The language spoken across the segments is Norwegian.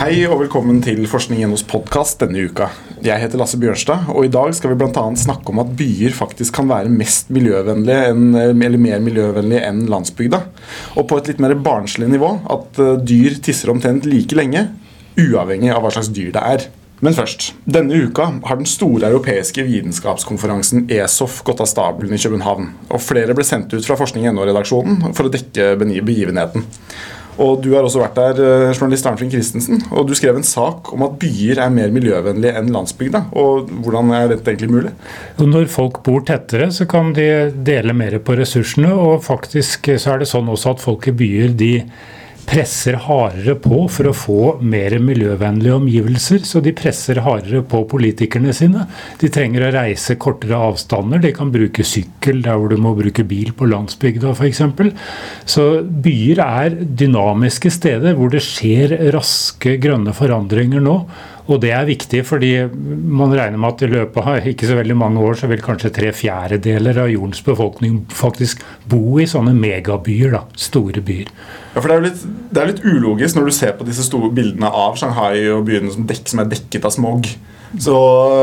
Hei og velkommen til Forskning.nos podkast denne uka. Jeg heter Lasse Bjørnstad, og i dag skal vi bl.a. snakke om at byer faktisk kan være mest miljøvennlige enn, eller mer miljøvennlige enn landsbygda. Og på et litt mer barnslig nivå at eh, dyr tisser omtrent like lenge, uavhengig av hva slags dyr det er. Men først. Denne uka har den store europeiske vitenskapskonferansen ESOF gått av stabelen i København. Og flere ble sendt ut fra Forskning.no-redaksjonen for å dekke begivenheten. Og Du har også vært der, eh, journalist Arnfinn Christensen, og du skrev en sak om at byer er mer miljøvennlige enn landsbygda. og Hvordan er dette egentlig mulig? Når folk bor tettere, så kan de dele mer på ressursene. Og faktisk så er det sånn også at folk i byer de presser hardere på for å få mer miljøvennlige omgivelser. Så de presser hardere på politikerne sine. De trenger å reise kortere avstander. De kan bruke sykkel der hvor du må bruke bil på landsbygda f.eks. Så byer er dynamiske steder hvor det skjer raske grønne forandringer nå. Og det er viktig, fordi man regner med at i løpet av ikke så veldig mange år så vil kanskje tre fjerdedeler av jordens befolkning faktisk bo i sånne megabyer. da, Store byer. Ja, for det er litt, det er litt ulogisk når du ser på disse store bildene av Shanghai og byene som, dekk, som er dekket av smog. Så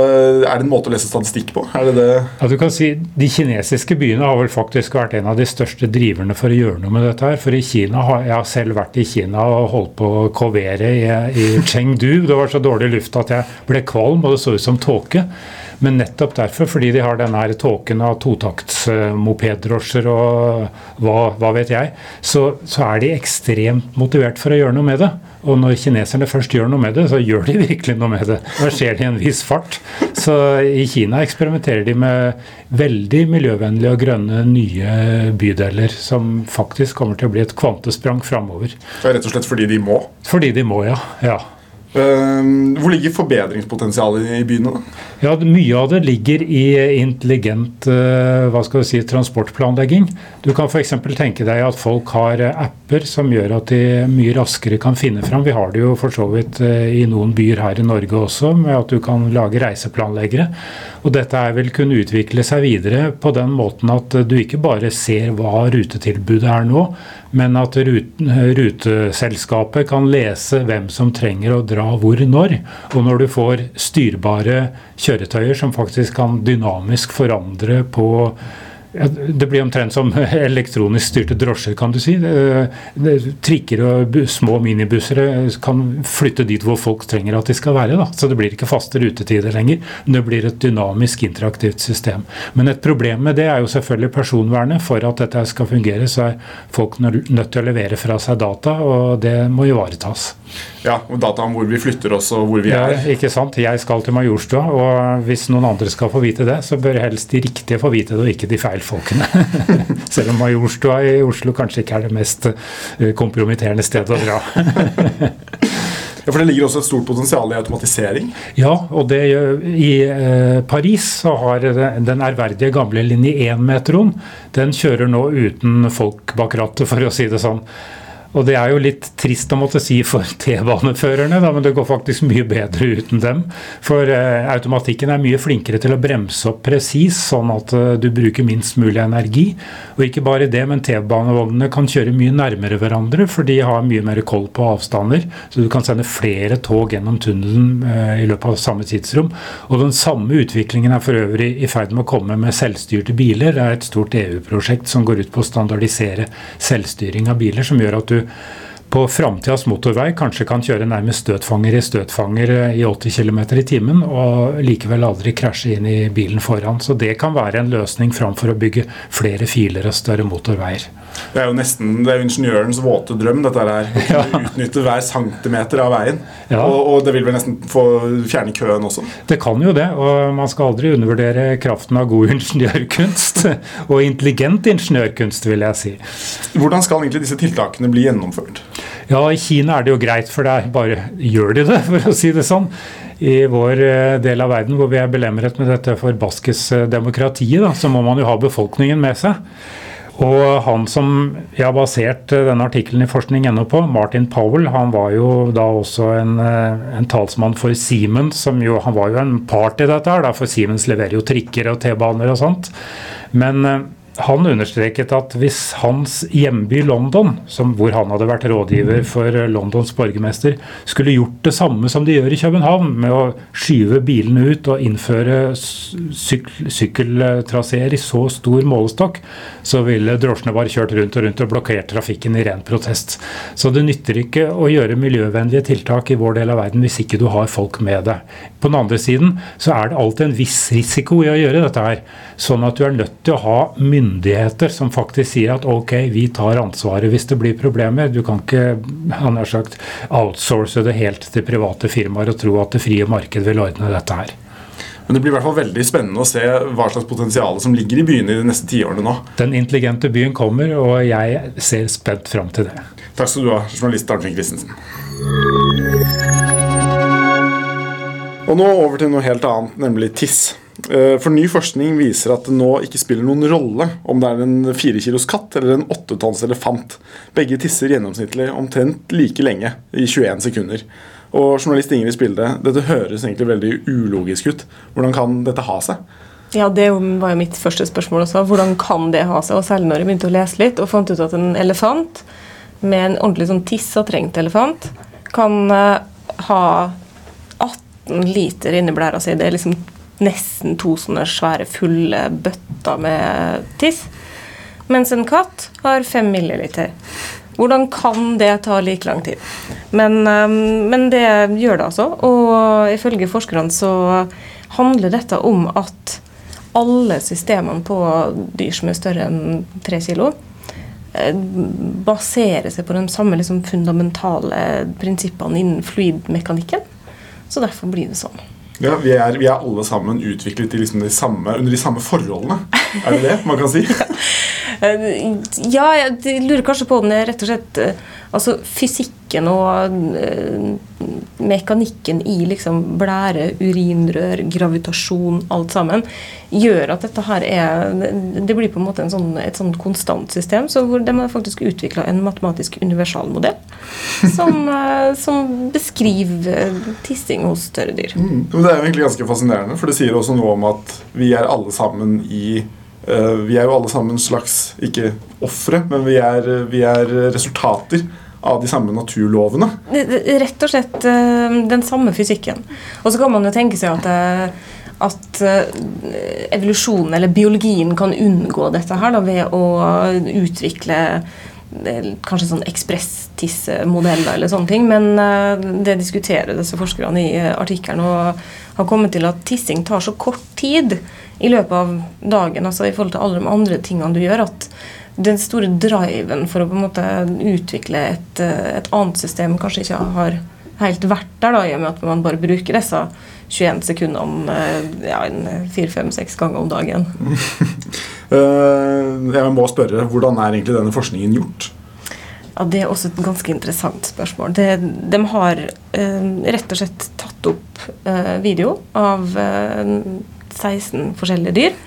eh, er det en måte å lese statistikk på? Er det det? Ja, du kan si De kinesiske byene har vel faktisk vært en av de største driverne for å gjøre noe med dette. her, For i Kina, Jeg har selv vært i Kina og holdt på å kovere i, i Chengdu. Det var så dårlig luft at jeg ble kvalm, og det så ut som tåke. Men nettopp derfor, fordi de har denne tåken av totaktsmopedrosjer og hva, hva, vet jeg, så, så er de ekstremt motivert for å gjøre noe med det. Og når kineserne først gjør noe med det, så gjør de virkelig noe med det. Da skjer det i en viss fart. Så i Kina eksperimenterer de med veldig miljøvennlige og grønne nye bydeler, som faktisk kommer til å bli et kvantesprang framover. Rett og slett fordi de må? Fordi de må, ja. ja. Ehm, hvor ligger forbedringspotensialet i byene? da? Ja, Mye av det ligger i intelligent eh, hva skal si, transportplanlegging. Du kan f.eks. tenke deg at folk har apper som gjør at de mye raskere kan finne fram. Vi har det jo for så vidt eh, i noen byer her i Norge også, med at du kan lage reiseplanleggere. Og dette vil kunne utvikle seg videre på den måten at du ikke bare ser hva rutetilbudet er nå, men at ruteselskapet kan lese hvem som trenger å dra hvor når. Og når du får styrbare kjøretøyer som faktisk kan dynamisk forandre på det blir omtrent som elektronisk styrte drosjer, kan du si. Trikker og små minibusser eh, kan flytte dit hvor folk trenger at de skal være. Da. Så det blir ikke faste rutetider lenger, men det blir et dynamisk interaktivt system. Men et problem med det er jo selvfølgelig personvernet. For at dette skal fungere, så er folk nødt til å levere fra seg data, og det må ivaretas. Ja, og data om hvor vi flytter oss og hvor vi er. Ja, ikke sant. Jeg skal til Majorstua, og hvis noen andre skal få vite det, så bør helst de riktige få vite det, og ikke de feil folkene. Selv om Majorstua i Oslo kanskje ikke er det mest eh, kompromitterende stedet å dra. Ja, For det ligger også et stort potensial i automatisering? Ja, og det, i eh, Paris så har den ærverdige gamle linje 1-metroen Den kjører nå uten folk bak rattet, for å si det sånn. Og det er jo litt trist å måtte si for T-baneførerne, men det går faktisk mye bedre uten dem. For eh, automatikken er mye flinkere til å bremse opp presis, sånn at eh, du bruker minst mulig energi. Og ikke bare det, men T-banevognene kan kjøre mye nærmere hverandre, for de har mye mer koll på avstander. Så du kan sende flere tog gjennom tunnelen eh, i løpet av samme tidsrom. Og den samme utviklingen er for øvrig i ferd med å komme med selvstyrte biler. Det er et stort EU-prosjekt som går ut på å standardisere selvstyring av biler, som gjør at du på framtidas motorvei kanskje kan kjøre nærmest støtfanger i støtfanger i 80 km i timen, og likevel aldri krasje inn i bilen foran. Så det kan være en løsning framfor å bygge flere filer og større motorveier. Det er jo nesten det er ingeniørens våte drøm, dette her. Ja. Utnytte hver centimeter av veien. Ja. Og, og, det vil vel nesten få fjerne køen også? Det kan jo det, og man skal aldri undervurdere kraften av god ingeniørkunst. og intelligent ingeniørkunst, vil jeg si. Hvordan skal egentlig disse tiltakene bli gjennomført? Ja, I Kina er det jo greit, for der bare gjør de det, for å si det sånn. I vår eh, del av verden hvor vi er belemret med dette forbaskes demokratiet, da, så må man jo ha befolkningen med seg. Og han som jeg har basert eh, denne artikkelen i forskning.no på, Martin Powell, han var jo da også en, eh, en, talsmann for Siemens. som jo, Han var jo en part i dette, her, for Siemens leverer jo trikker og T-baner og sånt. Men eh, han understreket at hvis hans hjemby London, hvor han hadde vært rådgiver for Londons borgermester, skulle gjort det samme som de gjør i København, med å skyve bilene ut og innføre syk sykkeltraseer i så stor målestokk, så ville drosjene bare kjørt rundt og rundt og blokkert trafikken i ren protest. Så det nytter ikke å gjøre miljøvennlige tiltak i vår del av verden hvis ikke du har folk med deg. På den andre siden så er det alltid en viss risiko i å gjøre dette her. Sånn at du er nødt til å ha myndigheter som faktisk sier at ok, vi tar ansvaret hvis det blir problemer. Du kan ikke han har sagt, outsource det helt til private firmaer og tro at det frie marked vil ordne dette her. Men det blir i hvert fall veldig spennende å se hva slags potensial som ligger i byene i de neste tiårene nå. Den intelligente byen kommer, og jeg ser spent fram til det. Takk skal du ha, journalist Arnfinn Christensen. Og nå over til noe helt annet, nemlig tiss. Eh, for ny forskning viser at det nå ikke spiller noen rolle om det er en fire kilos katt eller en åtte tonns elefant. Begge tisser gjennomsnittlig omtrent like lenge, i 21 sekunder. Og journalist Ingrid Spilde, dette høres egentlig veldig ulogisk ut. Hvordan kan dette ha seg? Ja, Det var jo mitt første spørsmål også. Hvordan kan det ha seg? Og Særlig når jeg begynte å lese litt og fant ut at en elefant med en ordentlig sånn tissa trengt elefant kan uh, ha 18 liter inni blæra si. Det er liksom nesten to sånne svære, fulle bøtter med tiss. Mens en katt har fem milliliter. Hvordan kan det ta like lang tid? Men, um, men det gjør det altså. Og ifølge forskerne så handler dette om at alle systemene på dyr som er større enn tre kilo, eh, baserer seg på de samme liksom, fundamentale prinsippene innen fluidmekanikken. Så derfor blir det sånn. Ja, vi er, vi er alle sammen utviklet liksom de samme, under de samme forholdene. Er det det man kan si? ja, jeg lurer kanskje på om det er rett og slett Altså, altså fysikken og uh, mekanikken i liksom blære, urinrør, gravitasjon, alt sammen, gjør at dette her er Det blir på en måte en sånn, et sånn konstant system. Så hvor de har faktisk utvikla en matematisk universalmodell som, uh, som beskriver tissing hos større dyr. Mm. Det er jo egentlig ganske fascinerende, for det sier også noe om at vi er alle sammen i vi er jo alle sammen slags, ikke ofre, men vi er, vi er resultater av de samme naturlovene. Rett og slett eh, den samme fysikken. Og så kan man jo tenke seg at, eh, at eh, evolusjonen, eller biologien, kan unngå dette her da, ved å utvikle kanskje sånn ekspress-tissemodeller eller sånne ting. Men det diskuterer disse forskerne i artikkelen og har kommet til at tissing tar så kort tid i løpet av dagen altså i forhold til alle de andre tingene du gjør, at den store driven for å på en måte utvikle et, eh, et annet system kanskje ikke har helt vært der, da, i og med at man bare bruker disse 21 sekundene om ja, fire-fem-seks ganger om dagen. Eh, jeg må spørre, Hvordan er egentlig denne forskningen gjort? Ja, Det er også et ganske interessant spørsmål. Det, de har eh, rett og slett tatt opp eh, video av eh, 16 forskjellige dyr.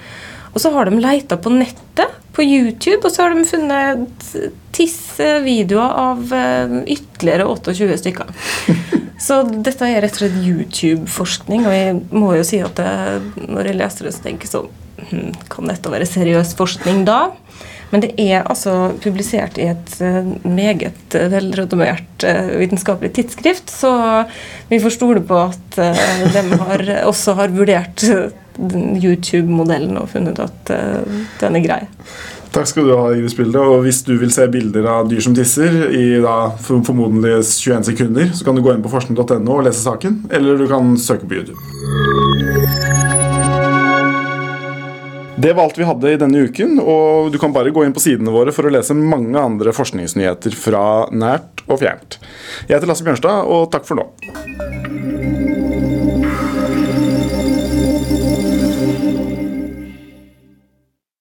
Og så har de leita på nettet på YouTube, og så har de funnet tissevideoer av uh, ytterligere 28 stykker. Så dette er rett og slett YouTube-forskning, og jeg må jo si at det, når jeg leser det, så tenker jeg sånn hm, Kan dette være seriøs forskning da? Men det er altså publisert i et uh, meget velredomert velrenommert uh, vitenskapelig tidsskrift, så vi får stole på at de har, også har vurdert YouTube-modellen og funnet at den er grei. Takk skal du ha, Iris Bilde. Og hvis du vil se bilder av dyr som tisser i da, formodentlig 21 sekunder, så kan du gå inn på forskning.no og lese saken, eller du kan søke på YouTube. Det var alt vi hadde i denne uken, og du kan bare gå inn på sidene våre for å lese mange andre forskningsnyheter fra nært og fjernt. Jeg heter Lasse Bjørnstad, og takk for nå.